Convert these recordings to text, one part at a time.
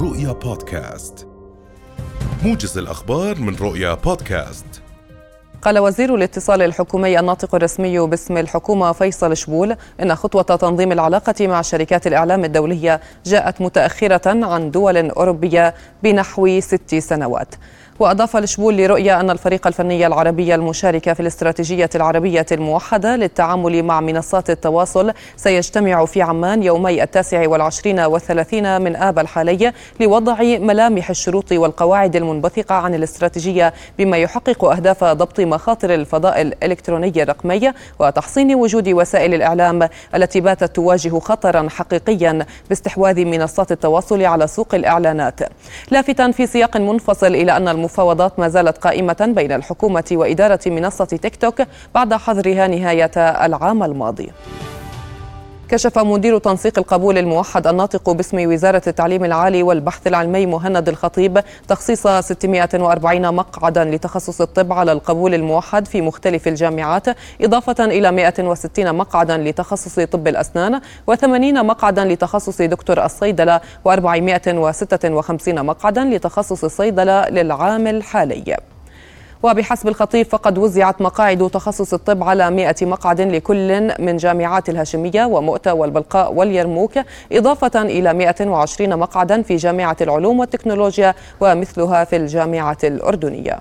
رؤيا بودكاست. موجز الأخبار من رؤيا بودكاست. قال وزير الاتصال الحكومي الناطق الرسمي باسم الحكومة فيصل شبول إن خطوة تنظيم العلاقة مع شركات الإعلام الدولية جاءت متأخرة عن دول أوروبية بنحو ست سنوات. وأضاف الشبول لرؤية أن الفريق الفني العربي المشارك في الاستراتيجية العربية الموحدة للتعامل مع منصات التواصل سيجتمع في عمان يومي التاسع والعشرين والثلاثين من آب الحالي لوضع ملامح الشروط والقواعد المنبثقة عن الاستراتيجية بما يحقق أهداف ضبط مخاطر الفضاء الإلكتروني الرقمي وتحصين وجود وسائل الإعلام التي باتت تواجه خطرا حقيقيا باستحواذ منصات التواصل على سوق الإعلانات. لافتا في سياق منفصل إلى أن المفاوضات ما زالت قائمة بين الحكومة وإدارة منصة تيك توك بعد حظرها نهاية العام الماضي. كشف مدير تنسيق القبول الموحد الناطق باسم وزارة التعليم العالي والبحث العلمي مهند الخطيب تخصيص 640 مقعدا لتخصص الطب على القبول الموحد في مختلف الجامعات إضافة إلى 160 مقعدا لتخصص طب الأسنان و80 مقعدا لتخصص دكتور الصيدلة و456 مقعدا لتخصص الصيدلة للعام الحالي. وبحسب الخطيب فقد وزعت مقاعد تخصص الطب على 100 مقعد لكل من جامعات الهاشمية ومؤتة والبلقاء واليرموك إضافة إلى 120 مقعدا في جامعة العلوم والتكنولوجيا ومثلها في الجامعة الأردنية.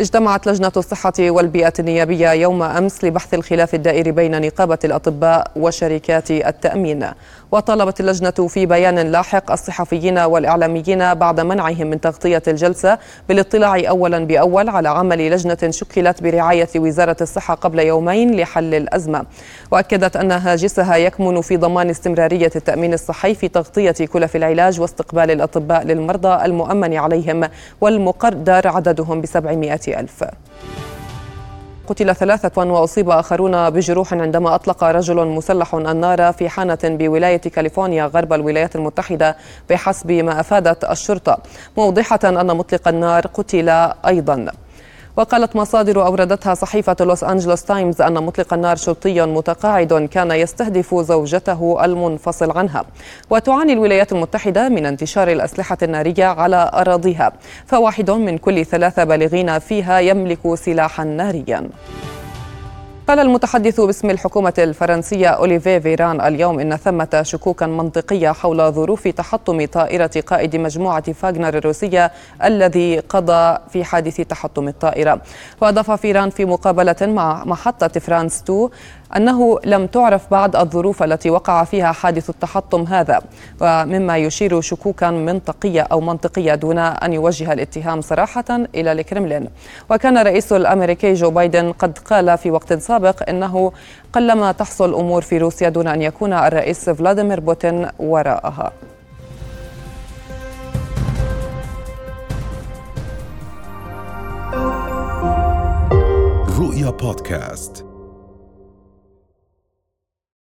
اجتمعت لجنة الصحة والبيئة النيابية يوم أمس لبحث الخلاف الدائر بين نقابة الأطباء وشركات التأمين. وطلبت اللجنة في بيان لاحق الصحفيين والإعلاميين بعد منعهم من تغطية الجلسة بالاطلاع أولا بأول على عمل لجنة شكلت برعاية وزارة الصحة قبل يومين لحل الأزمة. وأكدت أن هاجسها يكمن في ضمان استمرارية التأمين الصحي في تغطية كلف العلاج واستقبال الأطباء للمرضى المؤمن عليهم والمقدر عددهم بسبعمائة ألف. قتل ثلاثة وأصيب آخرون بجروح عندما أطلق رجل مسلح النار في حانة بولاية كاليفورنيا غرب الولايات المتحدة بحسب ما أفادت الشرطة. موضحة أن مطلق النار قتل أيضا. وقالت مصادر أوردتها صحيفة لوس أنجلوس تايمز أن مطلق النار شرطي متقاعد كان يستهدف زوجته المنفصل عنها. وتعاني الولايات المتحدة من انتشار الأسلحة النارية على أراضيها. فواحد من كل ثلاثة بالغين فيها يملك سلاحا ناريا. قال المتحدث باسم الحكومة الفرنسية أوليفي فيران اليوم إن ثمة شكوكا منطقية حول ظروف تحطم طائرة قائد مجموعة فاغنر الروسية الذي قضى في حادث تحطم الطائرة. وأضاف فيران في مقابلة مع محطة فرانس 2 أنه لم تعرف بعد الظروف التي وقع فيها حادث التحطم هذا ومما يثير شكوكا منطقية أو منطقية دون أن يوجه الاتهام صراحة إلى الكرملين وكان الرئيس الأمريكي جو بايدن قد قال في وقت سابق إنه قلما تحصل أمور في روسيا دون أن يكون الرئيس فلاديمير بوتين وراءها. رؤيا بودكاست.